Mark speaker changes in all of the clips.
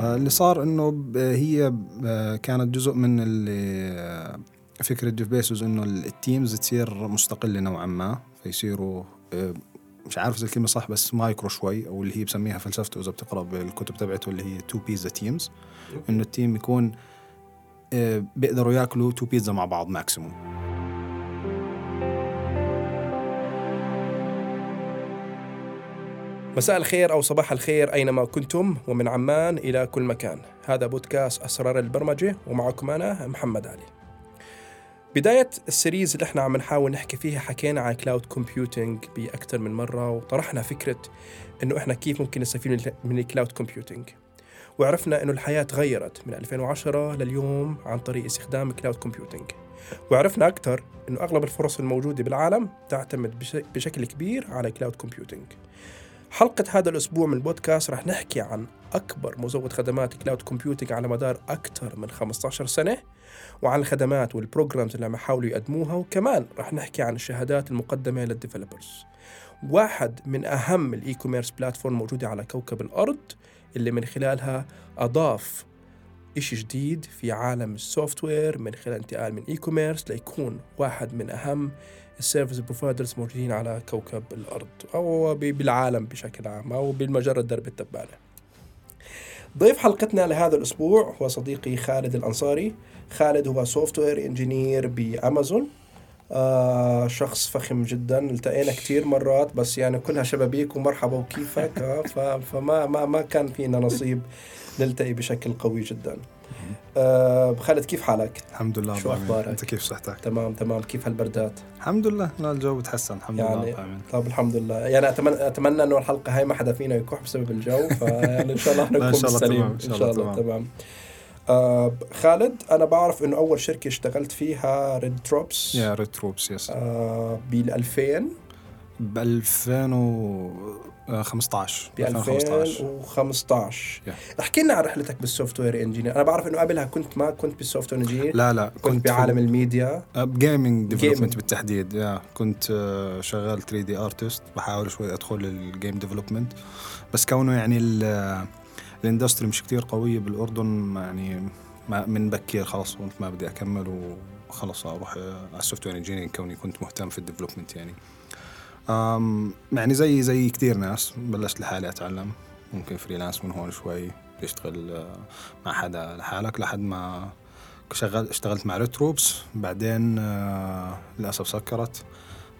Speaker 1: آه، اللي صار إنه هي ب- كانت جزء من اللي آه، فكرة جيف بيسوس إنه ال teams تصير مستقلة نوعا ما فيصيروا آه، مش عارف إذا الكلمة صح بس مايكرو شوي أو اللي هي بسميها فلسفته إذا بتقرأ بالكتب تبعته اللي هي two pizza teams إنه ال team يكون آه، بيقدروا يأكلوا two pizza مع بعض maximum
Speaker 2: مساء الخير أو صباح الخير أينما كنتم ومن عمان إلى كل مكان. هذا بودكاست أسرار البرمجة ومعكم أنا محمد علي. بداية ال series اللي إحنا عم نحاول نحكي فيها حكينا عن cloud computing بأكثر من مرة وطرحنا فكرة إنه إحنا كيف ممكن نستفيد من- ال cloud computing وعرفنا إنه الحياة تغيرت من 2010 لليوم عن طريق استخدام cloud computing وعرفنا أكثر إنه أغلب الفرص الموجودة بالعالم تعتمد بش- بشكل كبير على cloud computing حلقة هذا الأسبوع من البودكاست رح نحكي عن أكبر مزود خدمات cloud computing على مدار أكثر من 15 سنة وعن الخدمات وال programs اللي عم يحاولوا يقدموها وكمان رح نحكي عن الشهادات المقدمة لل developers واحد من أهم ال e-commerce platform موجودة على كوكب الأرض اللي من خلالها أضاف إشي جديد في عالم ال software من خلال انتقال من e-commerce ليكون واحد من أهم ال service providers موجودين على كوكب الأرض أو ب- بالعالم بشكل عام أو بالمجرة درب التبانة. ضيف حلقتنا لهذا الأسبوع هو صديقي خالد الأنصاري، خالد هو software engineer بأمازون آه شخص فخم جدا التقينا كثير مرات بس يعني كلها شبابيك ومرحبا وكيفك آه فما ما ما كان فينا نصيب نلتقي بشكل قوي جدا. آه خالد كيف حالك؟
Speaker 1: الحمد لله
Speaker 2: شو. أخبارك؟
Speaker 1: أنت كيف صحتك؟
Speaker 2: تمام تمام كيف هالبردات؟
Speaker 1: الحمد لله لا الجو بتحسن الحمد لله
Speaker 2: يعني
Speaker 1: رب العالمين.
Speaker 2: طب الحمد لله يعني أتمنى أتمنى إنه الحلقة هاي ما حدا فينا يكح بسبب الجو فيعني إن شاء الله نكون
Speaker 1: إن شاء الله تمام،
Speaker 2: إن شاء الله
Speaker 1: تمام.
Speaker 2: تمام آه خالد أنا بعرف إنه أول شركة اشتغلت فيها ريد تروبس
Speaker 1: يا ريد تروبس yes.
Speaker 2: آه بال 2000
Speaker 1: ب 2015
Speaker 2: ب 2015
Speaker 1: Yeah.
Speaker 2: احكي لنا عن رحلتك بال software engineer أنا بعرف إنه قبلها كنت ما كنت بال software engineer
Speaker 1: لا لا
Speaker 2: كنت بعالم الميديا.
Speaker 1: Gaming.
Speaker 2: Gaming.
Speaker 1: development بالتحديد yeah كنت آه، شغال 3 D artist بحاول شوي أدخل ال game development بس كونه يعني ال- آه، ال industry مش كتير قوية بالأردن يعني من بكير خلاص قلت ما بدي أكمل وخلص أروح على ال software engineering كوني كنت مهتم في ال development يعني. يعني زي زي كتير ناس بلشت لحالي أتعلم ممكن freelance من هون شوي تشتغل آه، مع حدا لحالك لحد ما شغال اشتغلت مع ريتروبس بعدين آه، للأسف سكرت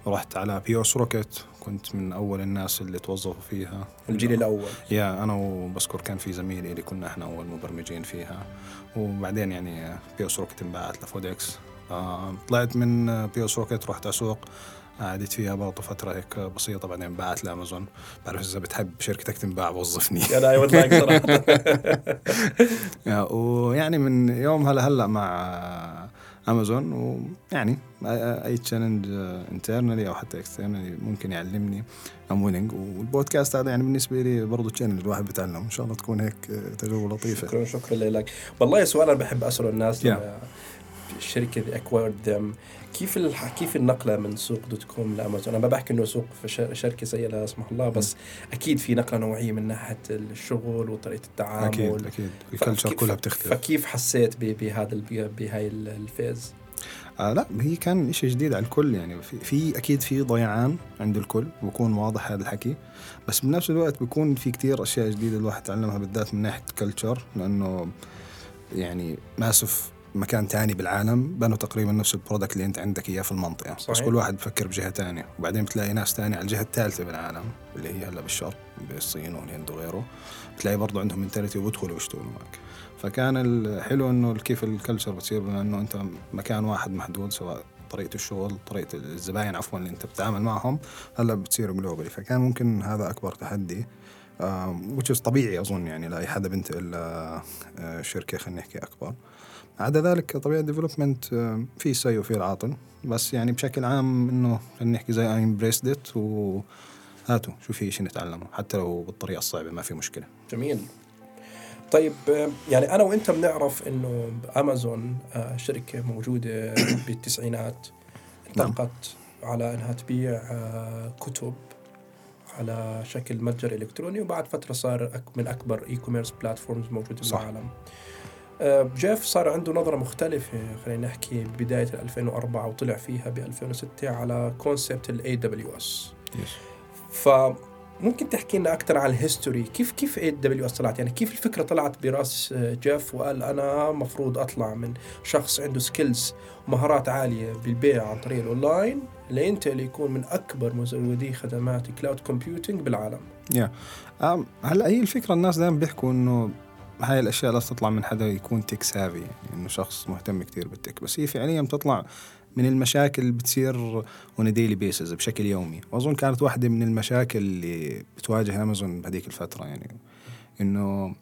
Speaker 1: رحت على بيوس روكيت كنت من أول الناس اللي توظفوا فيها.
Speaker 2: الجيل الأول.
Speaker 1: yeah أنا وبذكر كان في زميلي اللي كنا إحنا أول مبرمجين فيها. وبعدين يعني بيوس روكيت انباعت لفودكس. آه، طلعت من آه، بيوس روكيت رحت سوق. قعدت فيها برضه فترة هيك بسيطة بعدين انباعت لأمازون. بعرف إذا بتحب شركتك تنباع وظفني.
Speaker 2: أنا I like صراحة
Speaker 1: يا- ويعني من يومها لهلا مع امازون ويعني أي challenge internally أو حتى externally ممكن يعلمني. I'm willing والبودكاست هذا يعني بالنسبة لي برضه challenge الواحد بيتعلم إن شاء الله تكون هيك تجربة لطيفة.
Speaker 2: شكرا شكرا لك. والله سؤال أنا بحب أسأله الناس
Speaker 1: Yeah.
Speaker 2: الشركة اللي acquired them كيف الح... كيف النقلة من سوق دوت كوم لامازون أنا ما بحكي إنه سوق. شركة زي لا سمح الله بس أكيد في نقلة نوعية من ناحية الشغل وطريقة التعامل.
Speaker 1: أكيد أكيد. ال
Speaker 2: culture
Speaker 1: كلها بتختلف.
Speaker 2: فكيف حسيت ب... بهذا ال... بهاي ال- phase؟
Speaker 1: آه لا هي كان شيء جديد على الكل يعني في, في أكيد في ضيعان عند الكل بكون واضح هذا الحكي. بس بنفس الوقت بيكون في كتير أشياء جديدة الواحد تعلمها بالذات من ناحية culture لأنه يعني ماسف مكان تاني بالعالم بنوا تقريبا نفس ال product اللي أنت عندك إياه في المنطقة. بس
Speaker 2: صحيح.
Speaker 1: كل واحد بفكر بجهة تانية. وبعدين بتلاقي ناس تانية على الجهة الثالثة بالعالم اللي هي هلا بالشرق بالصين والهند وغيره. بتلاقي برضه عندهم mentality وبيدخلوا يشتغلوا معك فكان الحلو إنه كيف ال culture بتصير بما إنه أنت مكان واحد محدود سواء طريقة الشغل طريقة الزباين عفوا اللي أنت بتتعامل معهم هلأ بتصير globally فكان ممكن هذا أكبر تحدي وتش طبيعي أظن يعني لأي حدا بينتقل آه، شركة خلينا نحكي أكبر. عدا ذلك طبيعة ال development في السيء وفي العاطل. بس يعني بشكل عام إنه خلينا نحكي زي اي embrace it وهاتوا شو في شيء نتعلمه حتى لو بالطريقة الصعبة ما في مشكلة.
Speaker 2: جميل. طيب يعني أنا وأنت بنعرف إنه أمازون آه، شركة موجودة بالتسعينات
Speaker 1: نعم.
Speaker 2: انطلقت على إنها تبيع آه، كتب على شكل متجر إلكتروني وبعد فترة صار من أكبر e-commerce platforms موجودة
Speaker 1: صح.
Speaker 2: بالعالم آه، جيف صار عنده نظرة مختلفة خلينا نحكي بداية 2004 وطلع فيها ب 2006 على concept ال AWS
Speaker 1: yes
Speaker 2: فممكن تحكي لنا أكثر عن ال history؟ كيف كيف AWS طلعت؟ يعني كيف الفكرة طلعت براس آه، جيف وقال أنا مفروض أطلع من شخص عنده skills ومهارات عالية بالبيع عن طريق الأونلاين ل until يكون من أكبر مزودي خدمات cloud computing بالعالم.
Speaker 1: يا أم، هلأ هي الفكرة الناس دائما بيحكوا إنه هاي الأشياء لازم تطلع من حدا يكون tech savvy يعني إنه شخص مهتم كتير بال tech بس هي فعليا بتطلع من المشاكل اللي بتصير on daily basis بشكل يومي. وأظن كانت واحدة من المشاكل اللي بتواجه امازون بهذيك الفترة يعني إنه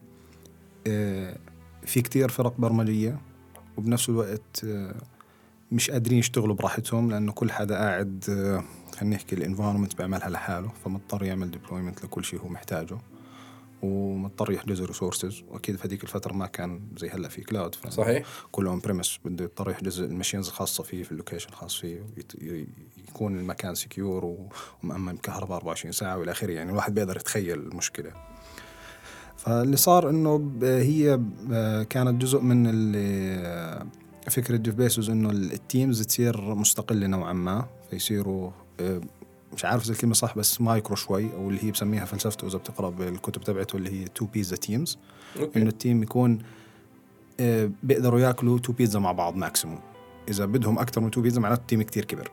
Speaker 1: آه، في كتير فرق برمجية وبنفس الوقت آه، مش قادرين يشتغلوا براحتهم لأنه كل حدا قاعد آه، خلينا نحكي ال environment بيعملها لحاله فمضطر يعمل deployment لكل شيء هو محتاجه. ومضطر يحجز resources وأكيد في هذيك الفترة ما كان زي هلأ في cloud
Speaker 2: صحيح.
Speaker 1: كله on-premise بده يضطر يحجز ال machines الخاصه فيه في ال location الخاص فيه يكون المكان secure ومأمن بكهرباء 24 ساعة والى آخره. يعني الواحد بيقدر يتخيل المشكلة. فاللي صار إنه هي كانت جزء من اللي فكرة جيف بيسوس إنه ال teams تصير مستقلة نوعا ما فيصيروا آه، مش عارف إذا الكلمة صح بس مايكرو شوي أو اللي هي بسميها فلسفته إذا بتقرأ بالكتب تبعته اللي هي two pizza teams إنه
Speaker 2: ال
Speaker 1: team يكون آه، بيقدروا يأكلوا two pizza مع بعض maximum إذا بدهم أكثر من two pizza معناته ال team كتير كبر.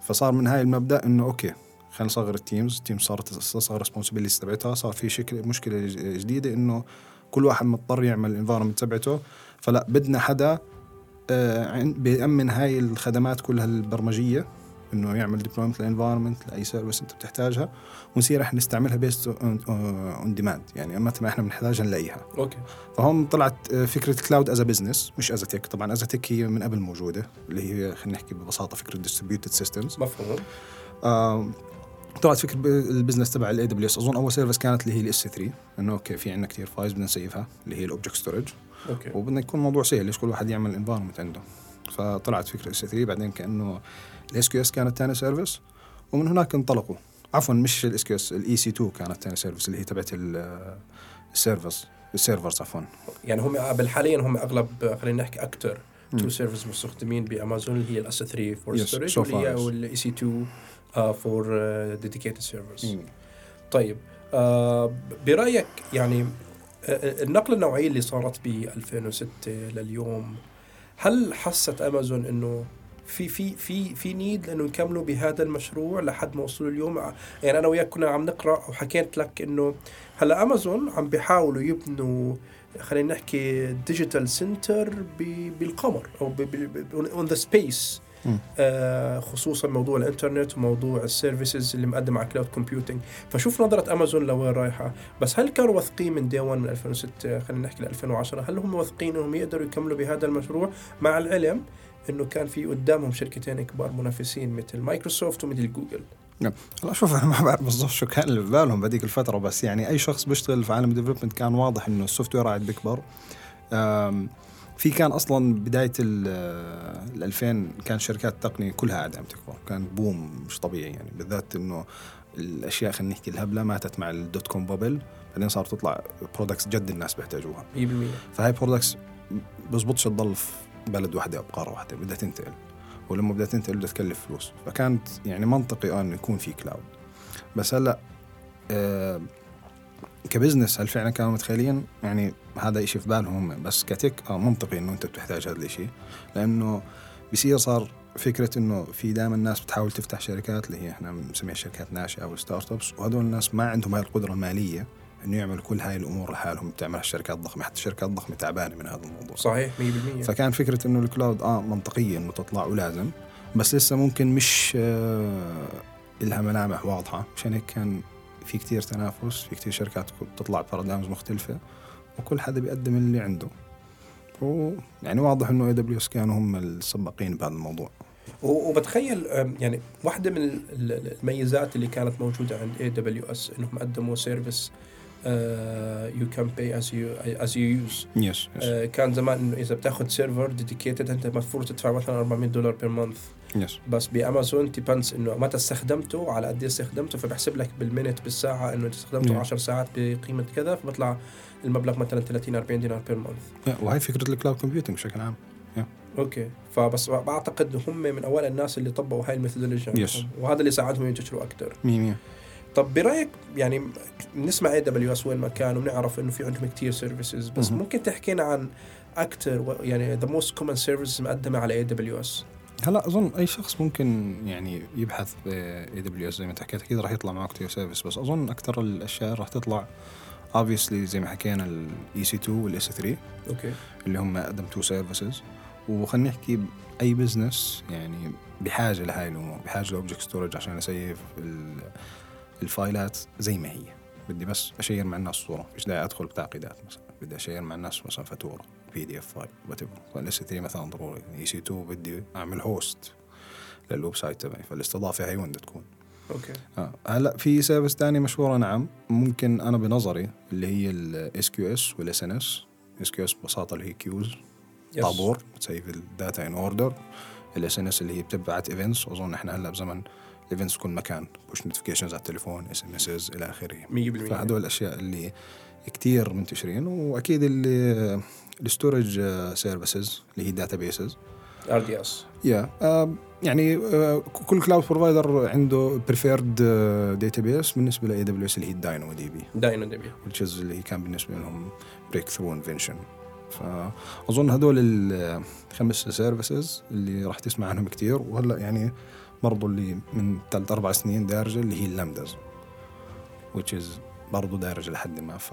Speaker 1: فصار من هاي المبدأ إنه okay خلينا نصغر ال teams ال team صارت تصغر responsibilities تبعتها. صار في شكل مشكلة جديدة إنه كل واحد مضطر يعمل ال environment تبعته. فلا بدنا حدا آه، بيأمن هاي الخدمات كلها البرمجية. إنه يعمل deployment لل environment لأي service أنت بتحتاجها ونصير إحنا نستعملها based on demand يعني متى ما إحنا بنحتاجها نلاقيها.
Speaker 2: okay.
Speaker 1: فهم طلعت آه، فكرة cloud as business مش as tech طبعا as tech هي من قبل موجودة اللي هي خلينا نحكي ببساطة فكرة distributed systems
Speaker 2: مفهوم.
Speaker 1: طلعت فكرة ال business تبع ال AWS أظن أول service كانت اللي هي ال S3 إنه okay في عندنا كثير files بدنا ن save ها اللي هي ال object
Speaker 2: storage okay.
Speaker 1: وبدنا يكون الموضوع سهل ليش كل واحد يعمل environment عنده؟ فطلعت فكرة S3 بعدين كأنه ال SQS كانت ثاني service ومن هناك انطلقوا عفوا مش ال SQS ال EC2 كانت ثاني service اللي هي تبعت ال- ال servers ال servers عفوا
Speaker 2: يعني هم بالحاليا هم أغلب خلينا نحكي
Speaker 1: أكثر.
Speaker 2: two services مستخدمين بأمازون اللي هي
Speaker 1: ال
Speaker 2: S3 for
Speaker 1: storage yes.
Speaker 2: وال EC2 for dedicated servers طيب آه برأيك يعني آه، النقله النوعية اللي صارت ب 2006 لليوم هل حست أمازون إنه في في في في need لأنه يكملوا بهذا المشروع لحد ما وصلوا اليوم. يعني أنا وياك كنا عم نقرأ وحكيت لك إنه هلأ امازون عم بيحاولوا يبنوا خلينا نحكي digital center بالقمر أو on the
Speaker 1: space.
Speaker 2: آه، خصوصا موضوع الإنترنت وموضوع ال services اللي مقدم على cloud computing فشوف نظرة امازون لوين رايحة. بس هل كانوا واثقين من day 1 من 2006 خلينا نحكي ل 2010 هل هم واثقين انهم يقدروا يكملوا بهذا المشروع؟ مع العلم إنه كان في قدامهم شركتين كبار منافسين مثل مايكروسوفت ومثل جوجل.
Speaker 1: هلا شوف أنا ما بعرف بالضبط شو كان اللي ببالهم بهذيك الفترة بس يعني أي شخص بيشتغل في عالم ال development كان واضح إنه ال software قاعد بيكبر. في كان أصلا بداية ال ال 2000 كان شركات التقنيه كلها قاعدة عم تكبر. كان boom مش طبيعي يعني بالذات إنه الأشياء خلينا نحكي الهبلة ماتت مع ال dot com bubble بعدين صارت تطلع products جد الناس بيحتاجوها.
Speaker 2: 100%
Speaker 1: فهاي products بزبطش تضل في بلد واحدة أو بقاره واحدة بدها تنتقل. ولما بدها تنتقل بدها تكلف فلوس. فكانت يعني منطقي آه إنه يكون في cloud بس هلأ آه ك business هل فعلا كانوا متخيلين؟ يعني هذا إشي في بالهم هم. بس ك tech آه منطقي إنه أنت بتحتاج هذا الإشي. لأنه بصير صار فكرة إنه في دائما الناس بتحاول تفتح شركات اللي هي إحنا بنسميها شركات ناشئة أو startups وهدول الناس ما عندهم هاي القدرة المالية إنه يعملوا كل هاي الأمور لحالهم بتعملها الشركات الضخمة. حتى الشركات الضخمة تعبانة من هذا الموضوع.
Speaker 2: صحيح 100%
Speaker 1: فكان فكرة إنه ال cloud آه منطقيه انه تطلع ولازم بس لسه ممكن مش آه لها ملامح واضحة. مشان هيك كان في كتير تنافس في كتير شركات بتطلع paradigms مختلفة وكل حدا بيقدم اللي عنده. ويعني واضح إنه AWS كانوا هم السباقين بهذا الموضوع.
Speaker 2: و- وبتخيل يعني واحدة من ال- ال- الميزات اللي كانت موجودة عند AWS إنهم قدموا service you can pay as you as you use
Speaker 1: yes
Speaker 2: كان زمان إنه إذا بتاخذ server dedicated أنت المفروض تدفع مثلا 400 دولار per month
Speaker 1: Yes
Speaker 2: بس بأمازون depends إنه متى استخدمته على قد إيه استخدمته فبحسب لك بال minute بالساعة إنه انت استخدمته
Speaker 1: نعم.
Speaker 2: 10 ساعات بقيمة كذا فبطلع المبلغ مثلا 30 40 دينار per month
Speaker 1: وهي فكرة ال cloud computing بشكل عام.
Speaker 2: Okay. فبس بعتقد هم من اوائل الناس اللي طبقوا هاي ال methodology
Speaker 1: Yes.
Speaker 2: وهذا اللي ساعدهم ينتشروا أكثر
Speaker 1: 100
Speaker 2: طب برأيك يعني بنسمع AWS وين ما كان وبنعرف إنه في عندهم كثير services بس
Speaker 1: مهم.
Speaker 2: ممكن تحكينا عن أكثر يعني the most common services مقدمة على AWS
Speaker 1: هلا أظن أي شخص ممكن يعني يبحث AWS زي ما أنت حكيت أكيد راح يطلع معه كثير service بس أظن أكثر الأشياء راح تطلع obviously زي ما حكينا ال EC2 وال S3
Speaker 2: Okay.
Speaker 1: اللي هم أقدم two services وخلينا نحكي اي business يعني بحاجة لهاي الأمور بحاجة ل object storage عشان أ save الفايلات زي ما هي. بدي بس أ share مع الناس صورة. مش داعي أدخل بتعقيدات مثلا. بدي أ share مع الناس مثلا فاتورة PDF file فال S3 مثلا ضروري. EC2 بدي أعمل host لل website تبعي. فالاستضافة هي وين تكون.
Speaker 2: Okay.
Speaker 1: آه. هلأ في service تاني مشهوره نعم. ممكن أنا بنظري اللي هي الاس كيو اس والاس ان اس اس كيو اس ببساطة اللي هي
Speaker 2: queues.
Speaker 1: طابور. بت save ال data in order ال SNS اللي هي بتبعت events واظن إحنا هلأ بزمن ال events كل مكان push notifications على التليفون SMS إلى آخره.
Speaker 2: 100%
Speaker 1: فهدول الأشياء اللي كتير منتشرين وأكيد اللي ال storage services اللي هي
Speaker 2: databases RDS
Speaker 1: يا يعني آه، كل cloud provider عنده preferred database بالنسبة ل AWS اللي هي
Speaker 2: ال
Speaker 1: DynamoDB DynamoDB اللي كان بالنسبة لهم breakthrough invention فاظن هدول الخمس services اللي راح تسمع عنهم كتير. وهلا يعني برضو اللي من ثلاث أربع سنين دارجة اللي هي ال Lambdas which is برضو دارجة لحد ما. ف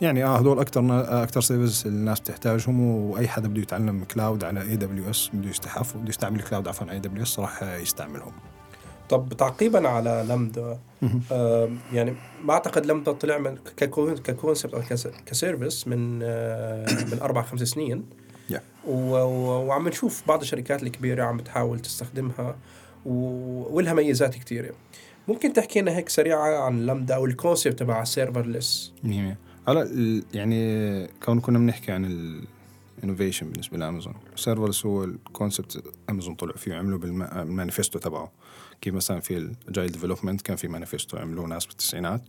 Speaker 1: يعني آه هدول أكثر أكثر service الناس بتحتاجهم وأي حدا بده يتعلم cloud على AWS بده يستحف بده يستعمل cloud عفوا على AWS راح يستعملهم.
Speaker 2: طب تعقيبا على لمدا آم، يعني ما أعتقد لمدا طلع من ك con- ك concept أو ك s- ك service من آه، من أربع خمس سنين.
Speaker 1: Yeah.
Speaker 2: وعم نشوف بعض الشركات الكبيرة عم بتحاول تستخدمها. ولها ميزات كثيره ممكن تحكي لنا هيك سريعة عن لمدا أو ال concept تبع serverless
Speaker 1: مية مية. هلا يعني كون كنا بنحكي عن ال innovation بالنسبة لأمازون. Serverless هو ال concept أمازون طلع فيه عملوا بالمانيفستو تبعه. كيف مثلا في ال agile development كان في مانيفستو عملوه ناس بالتسعينات.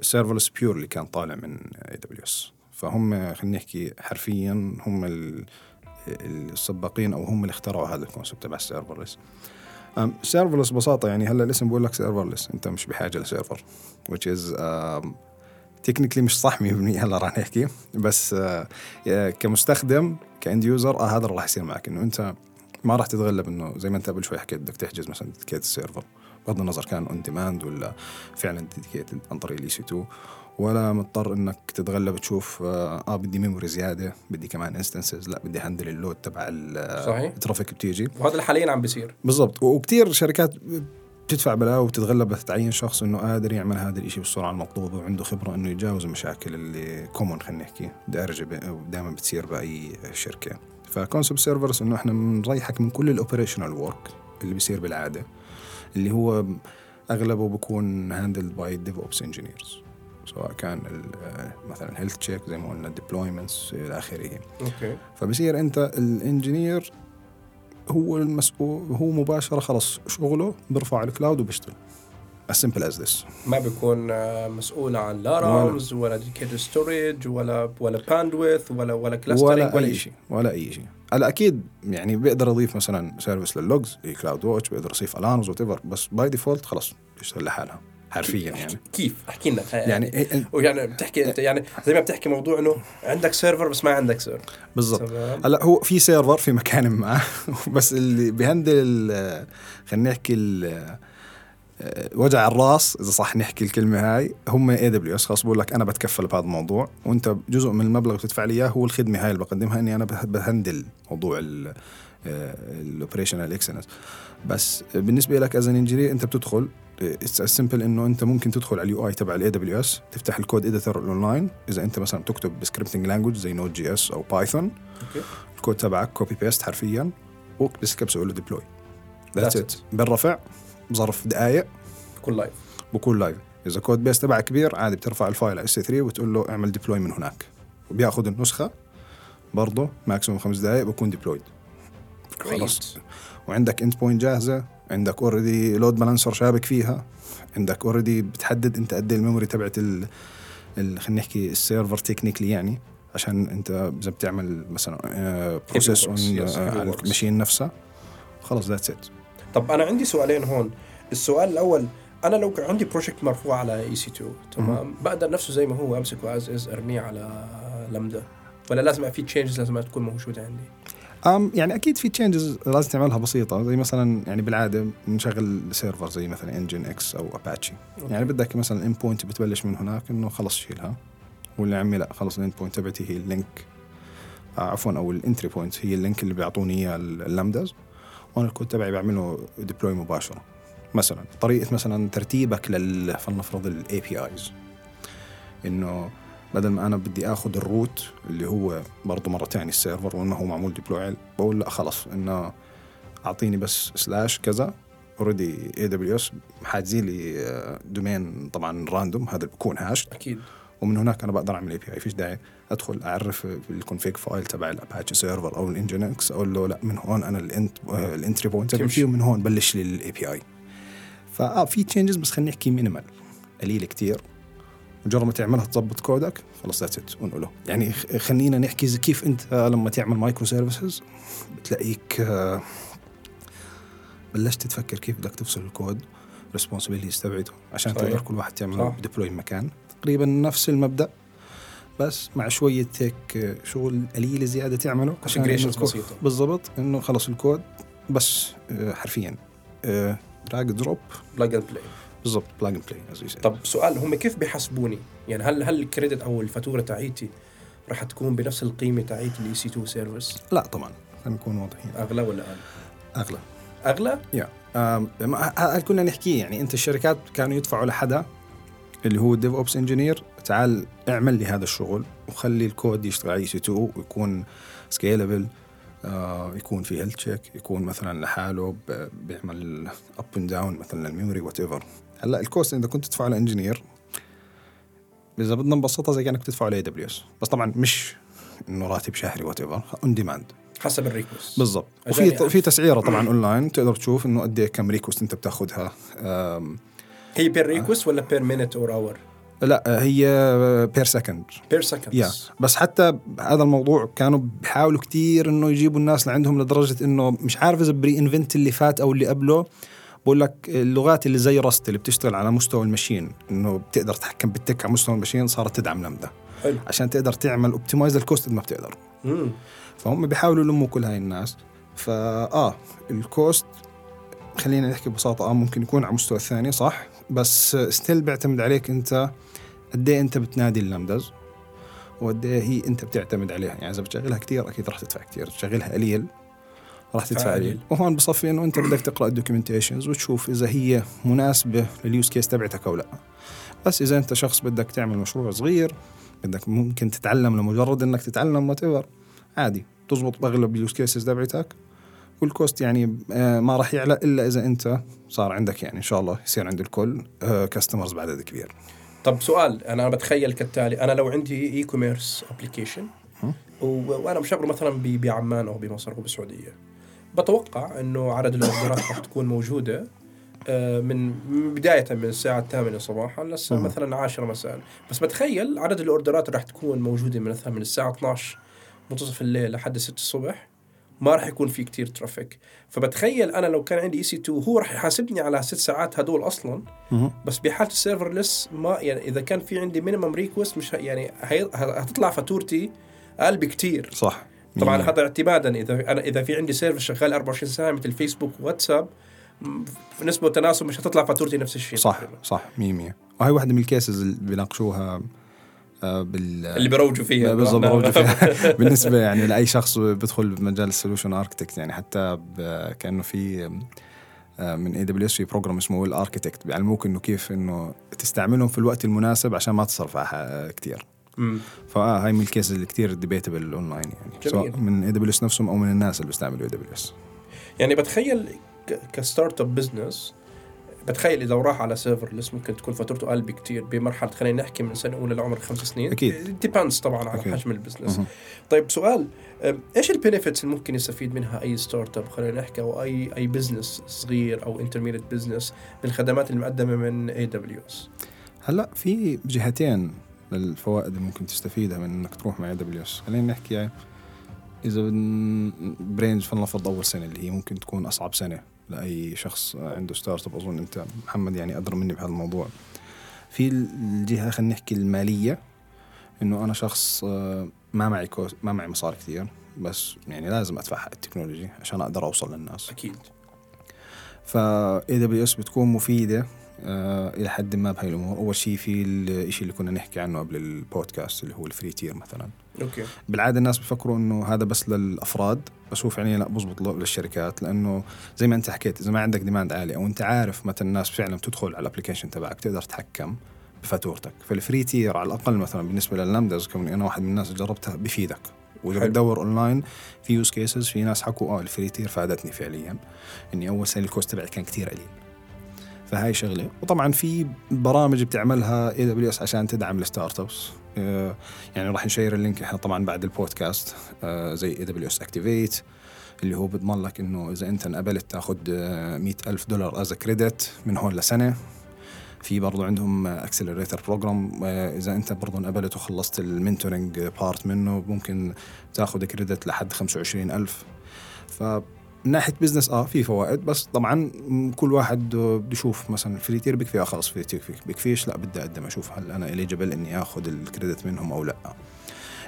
Speaker 1: serverless pure اللي كان طالع من AWS فهم خلينا نحكي حرفيا هم ال- السباقين أو هم اللي اخترعوا هذا ال concept تبع ال serverless serverless ببساطة يعني هلأ الاسم بقول لك serverless أنت مش بحاجة ل server which is technically مش صح 100% هلأ راح نحكي. بس آه، آه، كمستخدم ك end user آه هذا اللي راح يصير معك إنه أنت ما راح تتغلب إنه زي ما أنت قبل شوي حكيت بدك تحجز مثلا dedicated server بغض النظر كان on demand ولا فعلا dedicated عن طريق ال EC2 ولا مضطر إنك تتغلب تشوف آه, آه بدي memory زيادة بدي كمان instances لا بدي handle ال load تبع
Speaker 2: صحيح.
Speaker 1: ال traffic بتيجي.
Speaker 2: وهذا اللي حاليا عم بيصير.
Speaker 1: بالضبط. وكثير شركات بتدفع بلاء وبتتغلب بتعين شخص إنه قادر يعمل هذا الشيء بالسرعه المطلوبه وعنده خبرة إنه يتجاوز المشاكل اللي common خلينا نحكي دارجه دائما بتصير بأي شركة. ف concept serverless إنه إحنا بنريحك من كل ال operational work اللي بيصير بالعادة اللي هو أغلبه بكون handled by DevOps engineers سواء كان ال- مثلا health check زي ما قلنا deployments إلى آخره.
Speaker 2: Okay.
Speaker 1: فبصير أنت ال engineer هو المسؤول هو مباشرة خلص شغله بيرفع على ال cloud وبيشتغل. As simple as this.
Speaker 2: ما بيكون آه، مسؤول عن ل RAMs ولا dedicated storage ولا ولا bandwidth ولا ولا clustering
Speaker 1: ولا أي شيء ولا أي شيء. هلا أكيد يعني بيقدر يضيف مثلا service لل logs CloudWatch بيقدر يضيف alarms whatever بس by default خلاص بيشتغل لحالها. حرفيا يعني.
Speaker 2: كيف؟ احكي لنا.
Speaker 1: يعني إيه-
Speaker 2: ويعني بتحكي أنت يعني زي ما بتحكي موضوع إنه عندك server بس ما عندك server
Speaker 1: بالضبط. هلا هو في server في مكان ما. بس اللي بي handle خلينا نحكي وجع الراس إذا صح نحكي الكلمة هاي هم AWS خلاص بقول لك أنا بتكفل بهذا الموضوع. وأنت جزء من المبلغ اللي بتدفع لي إياه هو الخدمة هاي اللي بقدمها إني أنا به- ب handle موضوع ال operational excellence بس بالنسبة لك as engineer أنت بتدخل it's simple إنه أنت ممكن تدخل على ال UI تبع ال AWS تفتح ال code editor online إذا أنت مثلا بتكتب ب scripting language زي Node.js أو Python
Speaker 2: Okay.
Speaker 1: الكود تبعك copy paste حرفيا وبس بسوي له deploy
Speaker 2: that's
Speaker 1: it بالرفع بظرف دقائق
Speaker 2: بكون live
Speaker 1: بكون live إذا code base تبعك كبير عادي بترفع ال file على S3 وتقول له اعمل deploy من هناك. وبياخذ النسخة برضه maximum خمس دقائق بكون deployed خلاص. وعندك endpoint جاهزة. عندك already load balancer شابك فيها. عندك already بتحدد انت قد إيه ال memory تبعت ال ال- خلينا نحكي ال server technically يعني عشان انت إذا بتعمل مثلا process
Speaker 2: works. ال
Speaker 1: machine نفسها. خلص that's it
Speaker 2: طب أنا عندي سؤالين هون. السؤال الأول أنا لو كان عندي project مرفوع على EC2 تمام؟ بقدر نفسه زي ما هو أمسكه as is أرميه على لمدا ولا لازم في changes لازم تكون موجودة عندي؟
Speaker 1: أم يعني أكيد في changes لازم تعملها بسيطة زي مثلا يعني بالعادة نشغل server زي مثلا Nginx أو اباتشي يعني بدك مثلا ال end point بتبلش من هناك إنه خلص شيلها واللي عمي لا خلص ال end point تبعتي هي ال link آه عفوا أو ال entry point هي ال link اللي بيعطوني إياه ال lambdas وأنا الكود تبعي بعمله deploy مباشرة. مثلا طريقة مثلا ترتيبك لل فلنفرض ال APIs إنه بدل ما أنا بدي آخذ ال route اللي هو برضه مره ثانية ال server وإنه هو معمول deploy بقول لا خلص انه أعطيني بس slash كذا already AWS حاجزين لي آه، domain طبعا random هذا بكون hash
Speaker 2: أكيد.
Speaker 1: ومن هناك أنا بقدر أعمل API فيش داعي أدخل أعرف ال config file تبع ال Apache server أو ال Nginx أقول له لا من هون أنا ال ent ال
Speaker 2: entry point.
Speaker 1: فيه ومن هون بلش لي ال API فآه في changes بس خلينا نحكي minimal قليل كتير. مجرد ما تعملها تظبط كودك خلص that's it ونقوله يعني خلينا نحكي زي كيف أنت لما تعمل microservices بتلاقيك آه، بلشت تفكر كيف بدك تفصل ال code responsibilities تبعته عشان
Speaker 2: صحيح.
Speaker 1: تقدر كل واحد تعمل. deploy مكان تقريبا نفس المبدأ بس مع شوية هيك شغل قليل زيادة تعمله عشان
Speaker 2: بسيطة.
Speaker 1: بالضبط إنه خلص الكود بس آه، حرفيا drag drop
Speaker 2: plug and play
Speaker 1: بالضبط plug and play
Speaker 2: طب سؤال هم كيف بيحاسبوني؟ يعني هل هل ال credit أو الفاتورة تاعيتي راح تكون بنفس القيمة تاعيت ال EC2 service
Speaker 1: لا طبعا خلينا نكون واضحين
Speaker 2: أغلى ولا
Speaker 1: أقل؟
Speaker 2: أغلى
Speaker 1: أغلى؟ yeah ما- هذا كنا نحكيه يعني أنت الشركات كانوا يدفعوا لحدا اللي هو ال DevOps engineer تعال اعمل لي هذا الشغل وخلي الكود يشتغل على EC2 ويكون scalable آه يكون في health check يكون مثلا لحاله بيعمل up and down مثلا ال memory whatever هلأ ال cost إذا كنت تدفعه ل engineer إذا بدنا نبسطها زي كأنك تدفعه ل AWS بس طبعا مش إنه راتب شهري whatever on demand
Speaker 2: حسب ال
Speaker 1: request
Speaker 2: بالضبط.
Speaker 1: وفي في تسعيرة طبعا اونلاين تقدر تشوف إنه قد إيه كم request أنت بتاخذها
Speaker 2: هي per request ولا per minute or hour؟
Speaker 1: لا هي per second
Speaker 2: per second
Speaker 1: yeah بس حتى هذا الموضوع كانوا بيحاولوا كتير إنه يجيبوا الناس لعندهم لدرجة إنه مش عارف إذا re:Invent اللي فات أو اللي قبله. بقول لك اللغات اللي زي Rust اللي بتشتغل على مستوى ال machine إنه بتقدر تتحكم بال tech على مستوى ال machine صارت تدعم لمدا
Speaker 2: حلو.
Speaker 1: عشان تقدر تعمل optimize ال cost قد ما بتقدر.
Speaker 2: مم.
Speaker 1: فهم بيحاولوا يلموا كل هاي الناس. فاه ال cost خلينا نحكي ببساطة آه ممكن يكون على مستوى الثاني صح؟ بس still بيعتمد عليك أنت قد إيه أنت بتنادي ال lambdas وقد إيه هي أنت بتعتمد عليها. يعني إذا بتشغلها كثير أكيد راح تدفع كثير تشغلها قليل راح تدفع.
Speaker 2: قليل
Speaker 1: وهون بصفي إنه أنت بدك تقرأ ال documentations وتشوف إذا هي مناسبة لل use case تبعتك أو لا. بس إذا أنت شخص بدك تعمل مشروع صغير بدك ممكن تتعلم لمجرد إنك تتعلم what عادي تزبط بأغلب ال use cases تبعتك. وال cost يعني آه، ما راح يعلى إلا إذا أنت صار عندك يعني إن شاء الله يصير عند الكل customers بعدد كبير.
Speaker 2: طب سؤال أنا بتخيل كالتالي أنا لو عندي e-commerce application وأنا مشغله مثلا بعمان أو بمصر أو بالسعوديه بتوقع إنه عدد ال orderات راح تكون موجودة آه، من بداية من الساعة الثامنة صباحا للساعة
Speaker 1: مم.
Speaker 2: مثلا 10 مساء. بس بتخيل عدد ال orderات راح تكون موجودة من مثلا من الساعة 12 منتصف الليل لحد 6 الصبح ما راح يكون في كتير traffic فبتخيل أنا لو كان عندي EC2 هو راح يحاسبني على ست ساعات هدول أصلا بس بحالة ال serverless ما يعني إذا كان في عندي minimum request مش يعني هتطلع فاتورتي أقل بكتير.
Speaker 1: صح.
Speaker 2: طبعا
Speaker 1: مية.
Speaker 2: هذا اعتمادا إذا أنا إذا في عندي server شغال 24 ساعة مثل فيسبوك وواتساب م- في نسبة وتناسب مش هتطلع فاتورتي نفس الشيء
Speaker 1: صح
Speaker 2: تقريباً.
Speaker 1: صح 100 100 وهي واحدة من ال cases اللي بيناقشوها آه، بال
Speaker 2: اللي بيروجوا فيها
Speaker 1: بالضبط بروجوا فيها بالنسبة يعني لأي شخص بيدخل بمجال ال solution architect يعني حتى كأنه في آه، من AWS في program اسمه ال architect بيعلموك إنه كيف إنه تستعملهم في الوقت المناسب عشان ما تصرف كثير. فاه هاي من ال cases اللي كثير debatable online يعني
Speaker 2: جميل.
Speaker 1: سواء من AWS نفسهم أو من الناس اللي بيستعملوا AWS
Speaker 2: يعني بتخيل ك startup business بتخيل إذا راح على serverless ممكن تكون فاتورته أقل بكثير بمرحلة خلينا نحكي من سنة أولى لعمر خمس سنين
Speaker 1: أكيد.
Speaker 2: depends طبعا على
Speaker 1: أكيد.
Speaker 2: حجم ال
Speaker 1: business.
Speaker 2: طيب سؤال إيش ال benefits اللي ممكن يستفيد منها أي startup خلينا نحكي أو أي أي business صغير أو intermediate business بالخدمات المقدمة من AWS
Speaker 1: هلأ في جهتين للفوائد اللي ممكن تستفيدها من إنك تروح مع AWS خلينا نحكي يعني إذا برينج فلنفرض أول سنة اللي هي ممكن تكون أصعب سنة لأي شخص عنده startup أظن أنت محمد يعني أدرى مني بهذا الموضوع. في الجهة خلينا نحكي المالية إنه أنا شخص آه، ما معي cost ما معي مصاري كثير بس يعني لازم ادفع حق ال technology عشان أقدر أوصل للناس.
Speaker 2: أكيد.
Speaker 1: فا AWS بتكون مفيدة إلى حد ما بهاي الأمور. أول شيء في الشيء اللي كنا نحكي عنه قبل البودكاست اللي هو ال free tier مثلا.
Speaker 2: okay.
Speaker 1: بالعادة الناس بفكروا إنه هذا بس للأفراد بس هو فعليا لا بزبط له- للشركات لأنه زي ما أنت حكيت إذا ما عندك demand عالي أو أنت عارف متى الناس فعلا بتدخل على ال application تبعك تقدر تتحكم بفاتورتك. فال free tier على الأقل مثلا بالنسبة لل lambdas كوني أنا واحد من الناس اللي جربتها بفيدك.
Speaker 2: وإذا.
Speaker 1: بتدور اونلاين في use cases في ناس حكوا آه ال free tier فادتني فعليا. إني أول سنه ال cost تبعي كان كتير قليل. فهاي شغلة. وطبعا في برامج بتعملها AWS عشان تدعم ال startups آه، يعني راح نشير ال link إحنا طبعا بعد البودكاست. آه، زي AWS Activate اللي هو بيضمن لك إنه إذا أنت انقبلت تاخذ مئة ألف دولار as credit من هون لسنة. في برضو عندهم accelerator program إذا أنت برضو انقبلت وخلصت ال mentoring part منه ممكن تاخذ credit لحد 25 ألف. ف من ناحية business آه في فوائد بس طبعا كل واحد بده يشوف مثلا free tier بكفي آه خلص free tier بكفيش لا بدي أقدم أشوف هل أنا eligible إني آخذ ال credit منهم أو لا.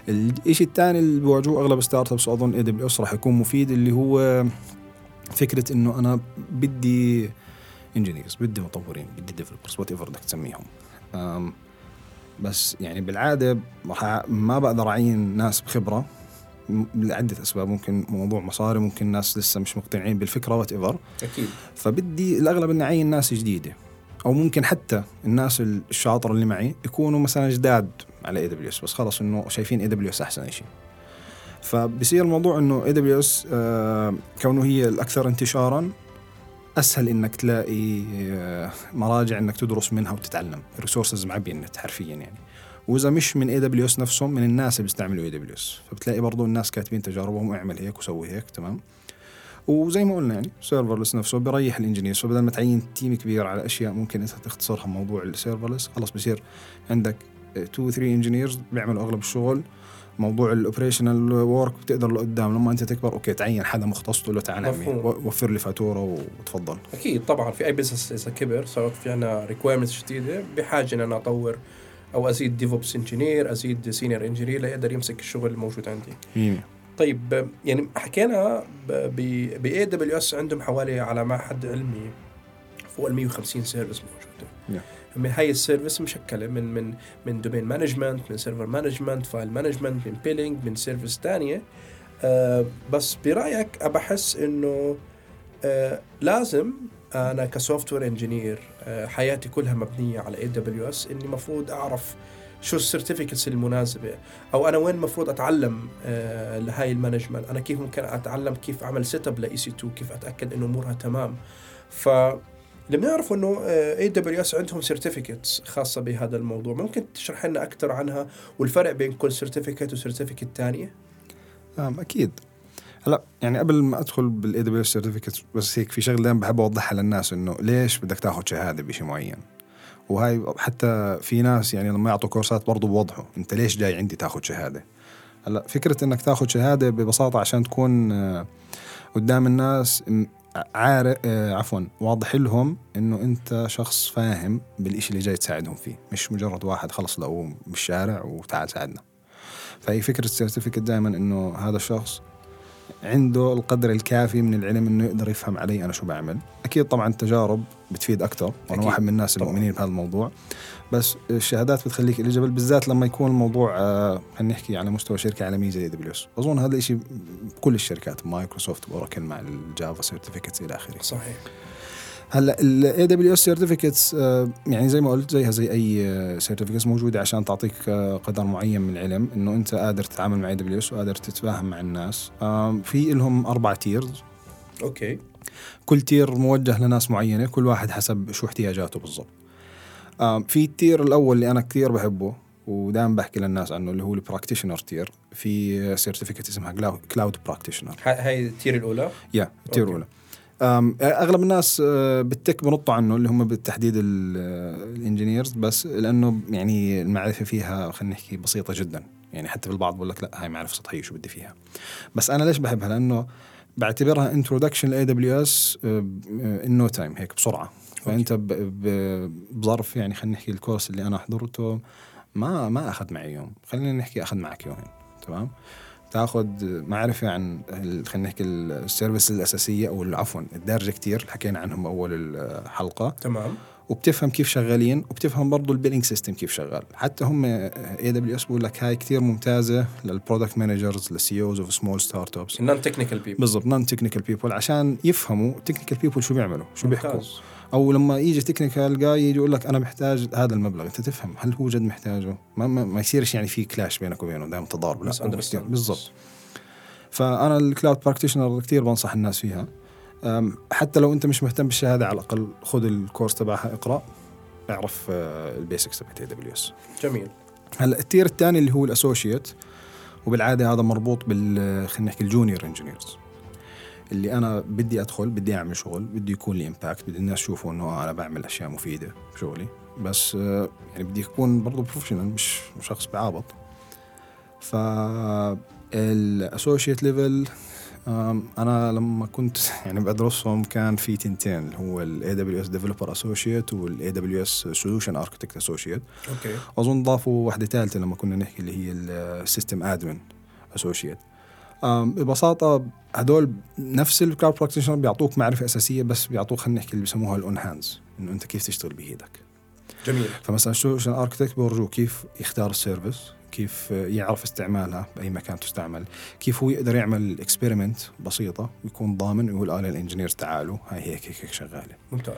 Speaker 1: الشيء الثاني اللي بواجهوه أغلب startups وأظن AWS راح يكون مفيد اللي هو فكرة إنه أنا بدي engineers بدي مطورين بدي developers whatever بدك تسميهم. بس يعني بالعادة ما بقدر أعين ناس بخبرة. لعدة أسباب ممكن موضوع مصاري ممكن ناس لسه مش مقتنعين بالفكرة whatever
Speaker 2: أكيد.
Speaker 1: فبدي الأغلب إني أعين ناس جديدة أو ممكن حتى الناس الشاطرة اللي معي يكونوا مثلا جداد على AWS بس خلص إنه شايفين AWS أحسن شيء. فبصير الموضوع إنه AWS كونه هي الأكثر انتشارا أسهل إنك تلاقي آه، مراجع إنك تدرس منها وتتعلم. ال resources معبيه النت حرفيا يعني. وإذا مش من AWS نفسهم من الناس اللي بيستعملوا AWS فبتلاقي برضو الناس كاتبين تجاربهم اعمل هيك وسوي هيك تمام؟ وزي ما قلنا يعني serverless نفسه بيريح ال engineers فبدل ما تعين team كبير على أشياء ممكن أنت تختصرها موضوع ال serverless خلص بصير عندك 2 3 engineers بيعملوا أغلب الشغل. موضوع ال operational work بتقدر لقدام. لما أنت تكبر okay تعين حدا مختص تقول له تعال عمي وفر لي فاتورة وتفضل.
Speaker 2: أكيد طبعا في أي business إذا كبر صارت في عنا requirements جديدة بحاجة إن أنا أطور أو أزيد DevOps engineer أزيد senior engineer ليقدر يمسك الشغل الموجود عندي. طيب يعني حكينا ب AWS عندهم حوالي على ما حد علمي فوق ال 150 service موجوده من هاي ال service مشكلة من من من domain management من server management file management من billing من service ثانية آه بس برأيك بحس إنه آه لازم أنا ك software engineer حياتي كلها مبنية على AWS إني المفروض أعرف شو ال certificates المناسبة أو أنا وين المفروض أتعلم آه لهاي ال management أنا كيف ممكن أتعلم كيف أعمل setup ل EC2 كيف أتأكد إنه أمورها تمام. ف اللي بنعرفه إنه AWS عندهم certificates خاصة بهذا الموضوع. ممكن تشرح لنا أكثر عنها والفرق بين كل certificate و certificate ثانية
Speaker 1: آه أكيد. هلا يعني قبل ما ادخل بال AWS certificate بس هيك في شغلة دايما بحب أوضحها للناس إنه ليش بدك تاخذ شهادة بشيء معين؟ وهاي حتى في ناس يعني لما يعطوا كورسات برضه بوضحوا إنت ليش جاي عندي تاخذ شهادة؟ هلا فكرة إنك تاخذ شهادة ببساطة عشان تكون آه، قدام الناس م- عارف آه، عفوا واضح لهم إنه إنت شخص فاهم بالإشي اللي جاي تساعدهم فيه مش مجرد واحد خلص لقوه بالشارع وتعال ساعدنا. فهي فكرة ال certificate دائما إنه هذا الشخص عنده القدر الكافي من العلم إنه يقدر يفهم علي أنا شو بعمل. أكيد طبعا التجارب بتفيد أكثر
Speaker 2: وأنا.
Speaker 1: واحد من الناس. المؤمنين بهذا الموضوع. بس الشهادات بتخليك eligible بالذات لما يكون الموضوع آه، خلينا نحكي على مستوى شركة عالمية زي AWS أظن هذا الشيء بكل الشركات مايكروسوفت واوراكل مع ال Java certificates إلى آخره.
Speaker 2: صحيح.
Speaker 1: هلا ال AWS certificates يعني زي ما قلت زيها زي أي certificates موجودة عشان تعطيك آه، قدر معين من العلم إنه أنت قادر تتعامل مع AWS وقادر تتفاهم مع الناس. آم، في لهم أربع tiers
Speaker 2: okay.
Speaker 1: كل tier موجه لناس معينة كل واحد حسب شو احتياجاته بالضبط. في ال tier الأول اللي أنا كثير بحبه ودائما بحكي للناس عنه اللي هو ال practitioner tier في certificate اسمها Cloud
Speaker 2: Practitioner هاي ال tier
Speaker 1: الأولى؟ yeah
Speaker 2: ال
Speaker 1: tier okay. الأولى. أم، أغلب الناس آه، بالتك بنطوا عنه اللي هم بالتحديد ال engineers بس لأنه يعني المعرفة فيها خلينا نحكي بسيطة جدا. يعني حتى في البعض بقول لك لا هاي معرفة سطحية شو بدي فيها؟ بس أنا ليش بحبها؟ لأنه بعتبرها introduction ل AWS in no time هيك بسرعة. فأنت بظرف يعني خلينا نحكي ال course اللي أنا حضرته ما ما أخذ معي يوم. خلينا نحكي أخذ معك يومين تمام؟ تاخذ معرفة عن خلينا نحكي ال service الأساسية أو عفوا الدارجة كتير اللي حكينا عنهم أول الحلقة.
Speaker 2: تمام.
Speaker 1: وبتفهم كيف شغالين وبتفهم برضو ال billing system كيف شغال. حتى هم AWS بقول لك هاي كثير ممتازة لل product managers لل CEOs of small startups
Speaker 2: ال non-technical people
Speaker 1: بالضبط non-technical people عشان يفهموا technical people شو بيعملوا شو بيحكوا. أو لما يجي technical جاي يجي يقول لك أنا محتاج هذا المبلغ أنت تفهم هل هو جد محتاجه؟ ما, ما, ما يصيرش يعني في clash بينك وبينه دائما تضارب لا بالضبط. فأنا ال Cloud Practitioner كثير بنصح الناس فيها. حتى لو أنت مش مهتم بالشهادة على الأقل خذ ال course تبعها اقرأ اعرف آه، ال basics تبعت AWS
Speaker 2: جميل.
Speaker 1: هلا ال tier الثاني اللي هو ال associate وبالعادة هذا مربوط بال خلينا نحكي ال junior engineers اللي أنا بدي أدخل بدي أعمل شغل بدي يكون لي impact بدي الناس يشوفوا إنه أنا بعمل أشياء مفيدة بشغلي بس آه، يعني بدي أكون برضه professional مش شخص بعابط. ف ال associate level أنا لما كنت يعني بدرسهم كان في تنتين اللي هو ال AWS Developer Associate وال AWS Solution Architect Associate
Speaker 2: okay.
Speaker 1: أظن ضافوا واحدة ثالثه لما كنا نحكي اللي هي ال system admin associate ببساطة هدول نفس ال cloud practitioner بيعطوك معرفة أساسية بس بيعطوك خلينا نحكي اللي بيسموها ال own hands إنه أنت كيف تشتغل بايدك
Speaker 2: جميل.
Speaker 1: فمثلا solution architect بورجوك كيف يختار ال service؟ كيف يعرف استعمالها بأي مكان تستعمل؟ كيف هو يقدر يعمل experiment بسيطة ويكون ضامن ويقول آه لل engineers تعالوا هاي هيك هيك, هيك شغالة.
Speaker 2: ممتاز.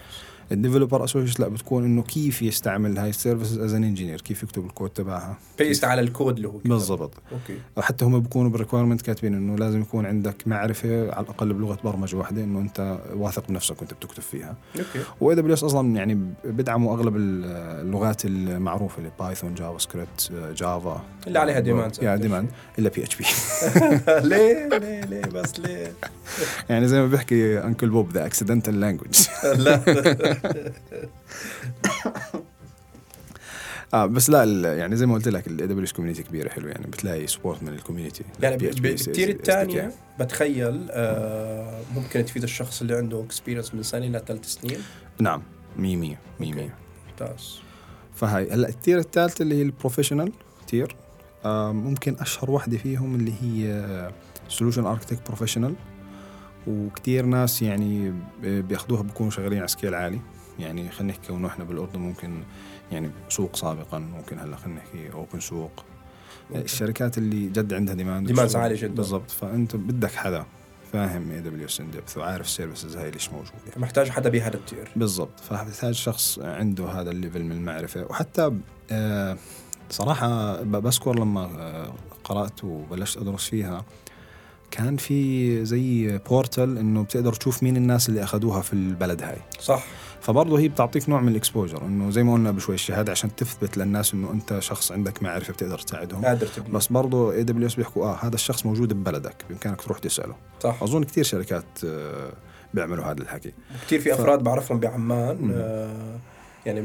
Speaker 1: ال developer associate لا بتكون إنه كيف يستعمل هاي ال services as an engineer كيف يكتب الكود تبعها؟
Speaker 2: based على الكود اللي هو.
Speaker 1: بالضبط.
Speaker 2: okay.
Speaker 1: وحتى هم بيكونوا بال requirement كاتبين إنه لازم يكون عندك معرفة على الأقل بلغة برمجة واحدة إنه أنت واثق بنفسك وأنت بتكتب فيها. okay. و AWS أصلا يعني بدعموا أغلب اللغات المعروفة اللي Python JavaScript Java
Speaker 2: اللي عليها demand.
Speaker 1: يا demand إلا PHP
Speaker 2: ليه؟ ليه؟ ليه؟ بس ليه؟
Speaker 1: يعني زي ما بيحكي Uncle Bob the accidental language
Speaker 2: لا.
Speaker 1: آه بس لا يعني زي ما قلت لك ال AWS community كبيرة حلو يعني بتلاقي support من ال community
Speaker 2: يعني
Speaker 1: بال
Speaker 2: tier
Speaker 1: SDK.
Speaker 2: الثانية بتخيل آه ممكن تفيد الشخص اللي عنده experience من سنة إلى ثلاث سنين.
Speaker 1: نعم 100 100 100 100
Speaker 2: ممتاز.
Speaker 1: فهاي هلا ال tier الثالث اللي هي ال professional tier آه ممكن أشهر واحدة فيهم اللي هي solution architect professional وكتير ناس يعني ب- بياخدوها بيكونوا شغالين على scale عالي. يعني خلينا نحكي إنه إحنا بالأردن ممكن يعني سوق سابقا ممكن هلأ خلينا نحكي open سوق. الشركات اللي جد عندها demand
Speaker 2: demands عالي جدا.
Speaker 1: بالضبط. فأنت بدك حدا فاهم AWS ان وعارف ال services هاي ليش موجودة.
Speaker 2: محتاج حدا بهذا ال tier.
Speaker 1: بالضبط. فبحتاج شخص عنده هذا ال level من المعرفة. وحتى آه، صراحة ب- بذكر لما آه، قرأت وبلشت أدرس فيها كان في زي portal إنه بتقدر تشوف مين الناس اللي اخذوها في البلد هاي.
Speaker 2: صح.
Speaker 1: فبرضه هي بتعطيك نوع من ال exposure إنه زي ما قلنا قبل شوي الشهادة عشان تثبت للناس إنه أنت شخص عندك معرفة بتقدر تساعدهم.
Speaker 2: قادر تبني.
Speaker 1: بس برضه AWS بيحكوا آه هذا الشخص موجود ببلدك بإمكانك تروح تسأله.
Speaker 2: صح.
Speaker 1: أظن كثير شركات آه، بيعملوا هذا الحكي.
Speaker 2: كثير في
Speaker 1: ف-
Speaker 2: أفراد بعرفهم بعمان. آه يعني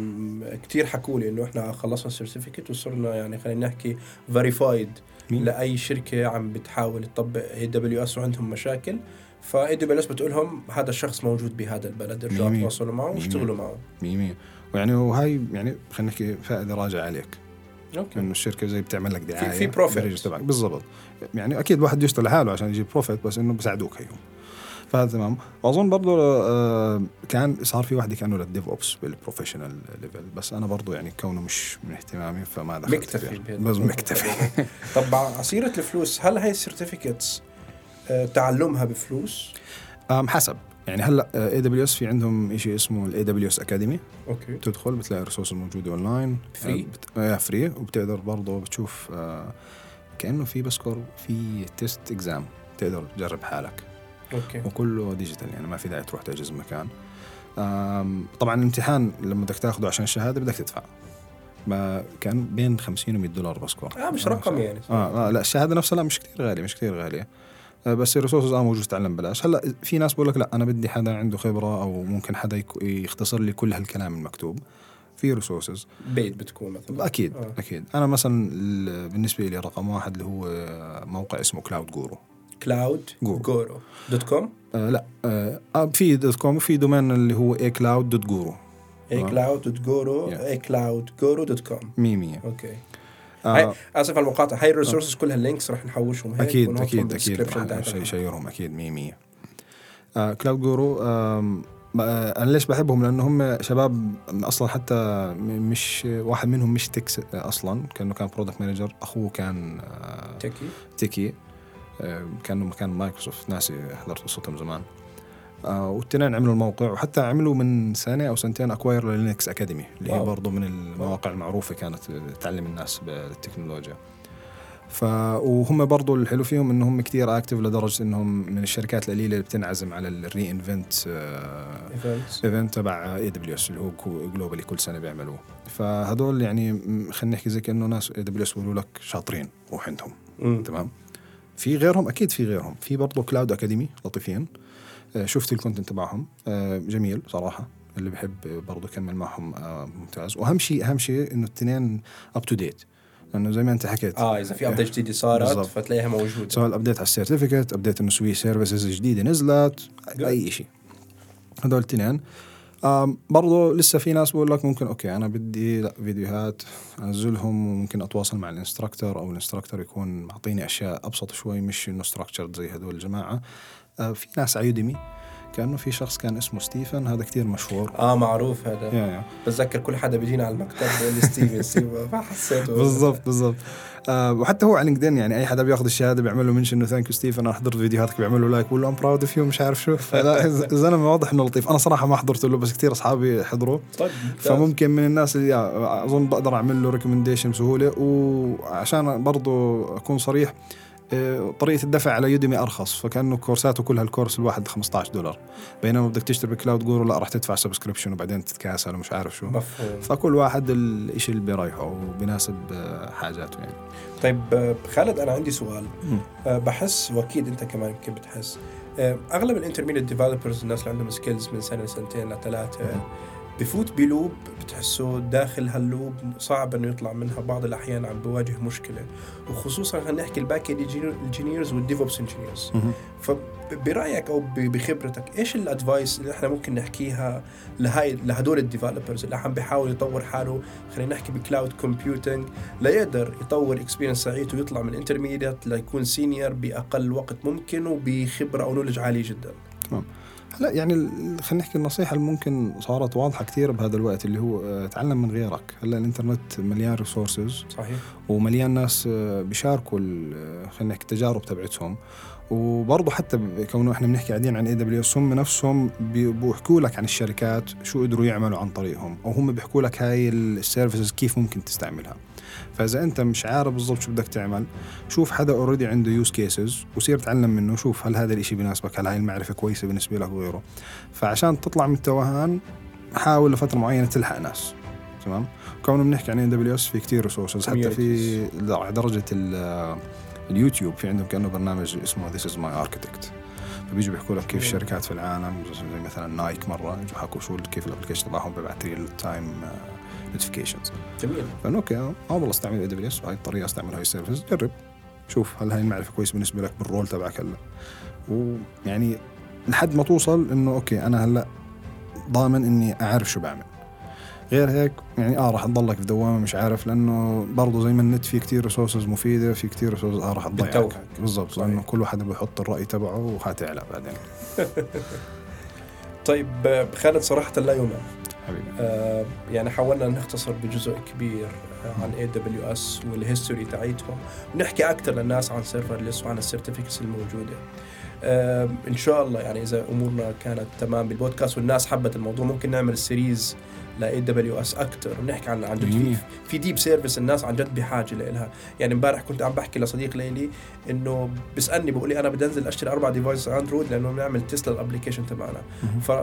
Speaker 2: كثير حكوا لي إنه إحنا خلصنا ال certificate وصرنا يعني خلينا نحكي
Speaker 1: verified؟
Speaker 2: لأي شركة عم بتحاول تطبق AWS وعندهم مشاكل. ف AWS بتقول لهم هذا الشخص موجود بهذا البلد ارجعوا. تواصلوا معه. واشتغلوا معه.
Speaker 1: مية مية. ويعني وهي يعني خلينا نحكي فائدة راجعة عليك.
Speaker 2: okay.
Speaker 1: إنه الشركة زي بتعمل لك دعاية
Speaker 2: في.
Speaker 1: بالريجر تبعك. بالضبط. يعني أكيد واحد يشتغل لحاله عشان يجيب profit بس إنه بيساعدوك هيهم فهذا تمام واظن برضه آه كان صار في واحدة كانه لل DevOps بال professional level بس أنا برضه يعني كونه مش من اهتمامي فما دخلت
Speaker 2: مكتفي.
Speaker 1: بس مكتفي.
Speaker 2: طب عصيرة الفلوس هل هاي ال certificates تعلمها بفلوس؟
Speaker 1: حسب. يعني هلأ AWS في عندهم شيء اسمه ال AWS Academy
Speaker 2: okay.
Speaker 1: تدخل بتلاقي ال resource الموجودة online
Speaker 2: free؟
Speaker 1: آه free وبتقدر برضه بتشوف آه كأنه في بذكر في test exam تقدر تجرب حالك.
Speaker 2: okay.
Speaker 1: وكله digital يعني ما في داعي تروح تحجز مكان. طبعا الامتحان لما بدك تاخده عشان الشهادة بدك تدفع. ما كان بين 50 و 100 دولار بذكر
Speaker 2: آه مش رقم يعني.
Speaker 1: آه, آه لا الشهادة نفسها لا مش كثير غالية مش كثير غالية. آه بس ال resources آه موجود تتعلم بلاش هلأ في ناس بقول لك لا أنا بدي حدا عنده خبرة أو ممكن حدا يختصر لي كل هالكلام المكتوب. في resources
Speaker 2: paid بتكون مثلا.
Speaker 1: أكيد
Speaker 2: آه.
Speaker 1: أكيد. أنا مثلا ال- بالنسبة لي رقم واحد اللي هو موقع اسمه Cloud Guru
Speaker 2: Cloud
Speaker 1: Guru.
Speaker 2: Guru dot com
Speaker 1: آه لا. آه في dot com وفي domain اللي هو A Cloud
Speaker 2: dot
Speaker 1: Guru
Speaker 2: A. Cloud dot
Speaker 1: Guru.
Speaker 2: A Cloud Guru dot com
Speaker 1: 100 100
Speaker 2: okay
Speaker 1: آه
Speaker 2: آسف على المقاطعة. هاي ال resources كلها ال links راح نحوشهم. هيك أكيد
Speaker 1: أكيد
Speaker 2: أكيد.
Speaker 1: share هم. أكيد 100 100 آه Cloud Guru آه أنا ليش بحبهم؟ لأنه هم شباب أصلا حتى مش واحد منهم مش techs أصلا. كأنه كان product manager أخوه كان آه
Speaker 2: techie.
Speaker 1: techie آه كانوا مكان مايكروسوفت. ناسي حضرت قصتهم زمان. آه والتنين عملوا الموقع وحتى عملوا من سنه أو سنتين acquire ل Linux Academy اللي هي. برضه من المواقع المعروفة كانت تعلم الناس بالتكنولوجيا. ف وهم برضه الحلو فيهم إنهم كتير active لدرجة إنهم من الشركات القليلة اللي بتنعزم على ال
Speaker 2: re:Invent
Speaker 1: event تبع AWS اللي هو globally كل سنة بيعملوه. فهدول يعني خلينا نحكي زي كأنه ناس AWS بيقولوا لك شاطرين روح عندهم. تمام؟ في غيرهم أكيد في غيرهم. في برضه Cloud Academy لطيفين. آه، شفت ال content تبعهم. آه، جميل صراحة. اللي بحب برضه يكمل معهم آه، ممتاز. وأهم شيء أهم شيء إنه الاثنين up to date لأنه زي ما أنت حكيت.
Speaker 2: آه إذا في update جديده صارت
Speaker 1: بالضبط.
Speaker 2: فتلاقيها موجودة.
Speaker 1: سواء ال update على ال certificate update إنه سوي services جديدة نزلت أي شيء هذول الاثنين. برضو لسه في ناس بقول لك ممكن okay أنا بدي لا فيديوهات أنزلهم وممكن أتواصل مع ال instructor أو ال instructor يكون معطيني أشياء أبسط شوي مش إنه زي هدول الجماعة. آه، في ناس على Udemy كأنه في شخص كان اسمه ستيفن هذا كتير مشهور.
Speaker 2: آه معروف هذا.
Speaker 1: yeah yeah.
Speaker 2: بتذكر كل حدا بيجينا على المكتب بيقول لي ستيفن ستيفن فحسيته
Speaker 1: بالضبط بالضبط. آه وحتى هو على LinkedIn يعني أي حدا بياخذ الشهادة بيعمل له mention إنه thank you ستيفن أنا حضرت فيديوهاتك بيعمل له like بقول له I'm proud of you مش عارف شو. فلا الزلمه واضح إنه لطيف. أنا صراحة ما حضرت له بس كثير أصحابي حضروا.
Speaker 2: طيب
Speaker 1: فممكن من الناس اللي أظن بقدر أعمل له recommendation بسهوله وعشان برضو أكون صريح طريقة الدفع على Udemy أرخص فكأنه كورساته كلها الكورس الواحد 15 دولار. بينما بدك تشتري ب Cloud Guru لا راح تدفع subscription وبعدين تتكاسل ومش عارف شو.
Speaker 2: مفهوم
Speaker 1: فكل واحد الشيء اللي بيريحه وبيناسب آه، حاجاته يعني.
Speaker 2: طيب آه، خالد أنا عندي سؤال. آه، بحس واكيد أنت كمان يمكن بتحس؟ آه، أغلب ال intermediate developers الناس اللي عندهم skills من سنة لسنتين
Speaker 1: لثلاثة.
Speaker 2: بفوت ب loop بتحسه داخل هال loop صعب إنه يطلع منها. بعض الأحيان عم بواجه مشكلة وخصوصا خلينا نحكي ال back engineers وال DevOps engineers فبرايك أو بخبرتك إيش ال advice اللي إحنا ممكن نحكيها لهاي لهدول ال developers اللي عم بيحاول يطور حاله؟ خلينا نحكي ب cloud computing ليقدر يطور ال experience تاعيته ويطلع من intermediate ليكون senior بأقل وقت ممكن وبخبرة أو knowledge عالي جدا.
Speaker 1: هلا يعني خلينا نحكي النصيحة اللي ممكن صارت واضحة كثير بهذا الوقت اللي هو آه، تعلم من غيرك. هلأ الإنترنت مليان resources
Speaker 2: صحيح.
Speaker 1: ومليان ناس آه، بيشاركوا آه، خلينا نحكي التجارب تبعتهم. وبرضه حتى كونه إحنا بنحكي قاعدين عن AWS هم نفسهم بي- بيحكوا لك عن الشركات شو قدروا يعملوا عن طريقهم. أو هم بيحكوا لك هاي ال services كيف ممكن تستعملها. فإذا أنت مش عارف بالضبط شو بدك تعمل شوف حدا already عنده use cases وصير تعلم منه شوف هل هذا الإشي بيناسبك هل هاي المعرفة كويسة بالنسبة لك وغيره. فعشان تطلع من التوهان حاول لفترة معينة تلحق ناس تمام؟ كونه بنحكي عن AWS في كثير resources حتى في درجة ال- اليوتيوب في عندهم كأنه برنامج اسمه This is My Architecture فبيجوا بيحكوا لك كيف الشركات في العالم زي مثلا نايك مرة يجوا حكوا شو كيف ال application تبعهم ببعث real time notifications
Speaker 2: جميل.
Speaker 1: okay آه والله أستعمل AWS هاي الطريقة أستعمل هاي ال service. جرب. شوف هل هاي المعرفة كويسه بالنسبة لك بال role تبعك هلا. ويعني لحد ما توصل إنه okay أنا هلا ضامن إني أعرف شو بعمل. غير هيك يعني آه راح تضلك في دوامة مش عارف لأنه برضه زي ما النت في كتير resources مفيدة في كتير resources آه راح تضيعك. بالضبط. لأنه كل واحد بيحط الرأي تبعه وحتعلى بعدين.
Speaker 2: طيب خالد صراحة لا يومك
Speaker 1: حبيبي.
Speaker 2: آه، يعني حاولنا نختصر بجزء كبير آه، عن AWS وال history تاعيتهم. ونحكي أكثر للناس عن serverless وعن ال certificates الموجودة. آم، إن شاء الله يعني إذا أمورنا كانت تمام بالبودكاست والناس حبت الموضوع ممكن نعمل series ل AWS أكثر ونحكي عن عن جد في. في deep service الناس عن جد بحاجة لها يعني امبارح كنت عم بحكي لصديق إلي إنه بسالني بقول لي أنا بدي أنزل أشتري أربع device Android لأنه بنعمل test لل
Speaker 1: application
Speaker 2: تبعنا.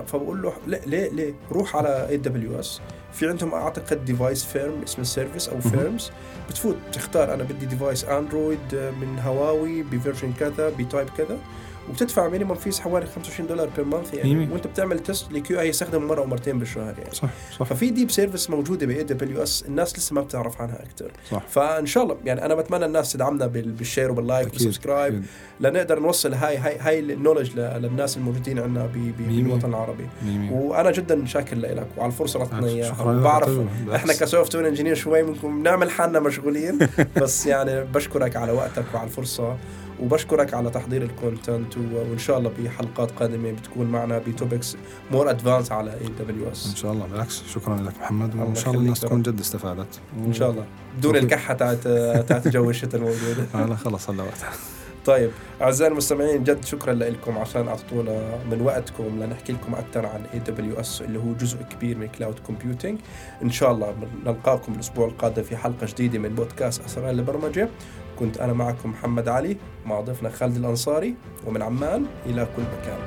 Speaker 2: فبقول له ليه ليه ليه؟ روح على AWS في عندهم أعتقد Device Farm اسمه service أو farms بتفوت بتختار أنا بدي device Android من هواوي ب version كذا ب type كذا. وبتدفع minimum fees حوالي 25 دولار per month يعني
Speaker 1: يمين.
Speaker 2: وانت بتعمل test ل QA يستخدمه مرة أو مرتين بالشهر يعني
Speaker 1: صح صح
Speaker 2: ففي deep service موجودة ب AWS الناس لسه ما بتعرف عنها أكثر
Speaker 1: صح
Speaker 2: فإن شاء الله يعني أنا بتمنى الناس تدعمنا بال- بال share
Speaker 1: وبال
Speaker 2: like
Speaker 1: وال subscribe.
Speaker 2: لنقدر نوصل هاي هاي هاي ال knowledge للناس الموجودين عندنا. بالوطن العربي
Speaker 1: مية.
Speaker 2: وأنا جدا شاكر لك وعلى الفرصة اللي اعطتنا اياها. بعرف. إحنا ك software engineer شوي ممكن بنعمل حالنا مشغولين بس يعني بشكرك على وقتك وعلى الفرصة وبشكرك على تحضير ال content وإن شاء الله بحلقات قادمة بتكون معنا ب topics more advanced على
Speaker 1: AWS
Speaker 2: إن
Speaker 1: شاء الله بالعكس شكرا لك محمد وإن شاء الله الناس تكون. جد استفادت.
Speaker 2: إن شاء الله. بدون. الكحة تاعت تاعت جو الشتاء الموجوده
Speaker 1: هلا خلص هلا وقتها.
Speaker 2: طيب أعزائي المستمعين جد شكرا لكم عشان أعطونا من وقتكم لنحكي لكم أكثر عن AWS اللي هو جزء كبير من cloud computing إن شاء الله نلقاكم الأسبوع القادم في حلقة جديدة من بودكاست أسرار البرمجة. كنت أنا معكم محمد علي مع ضيفنا خالد الأنصاري ومن عمان إلى كل مكان.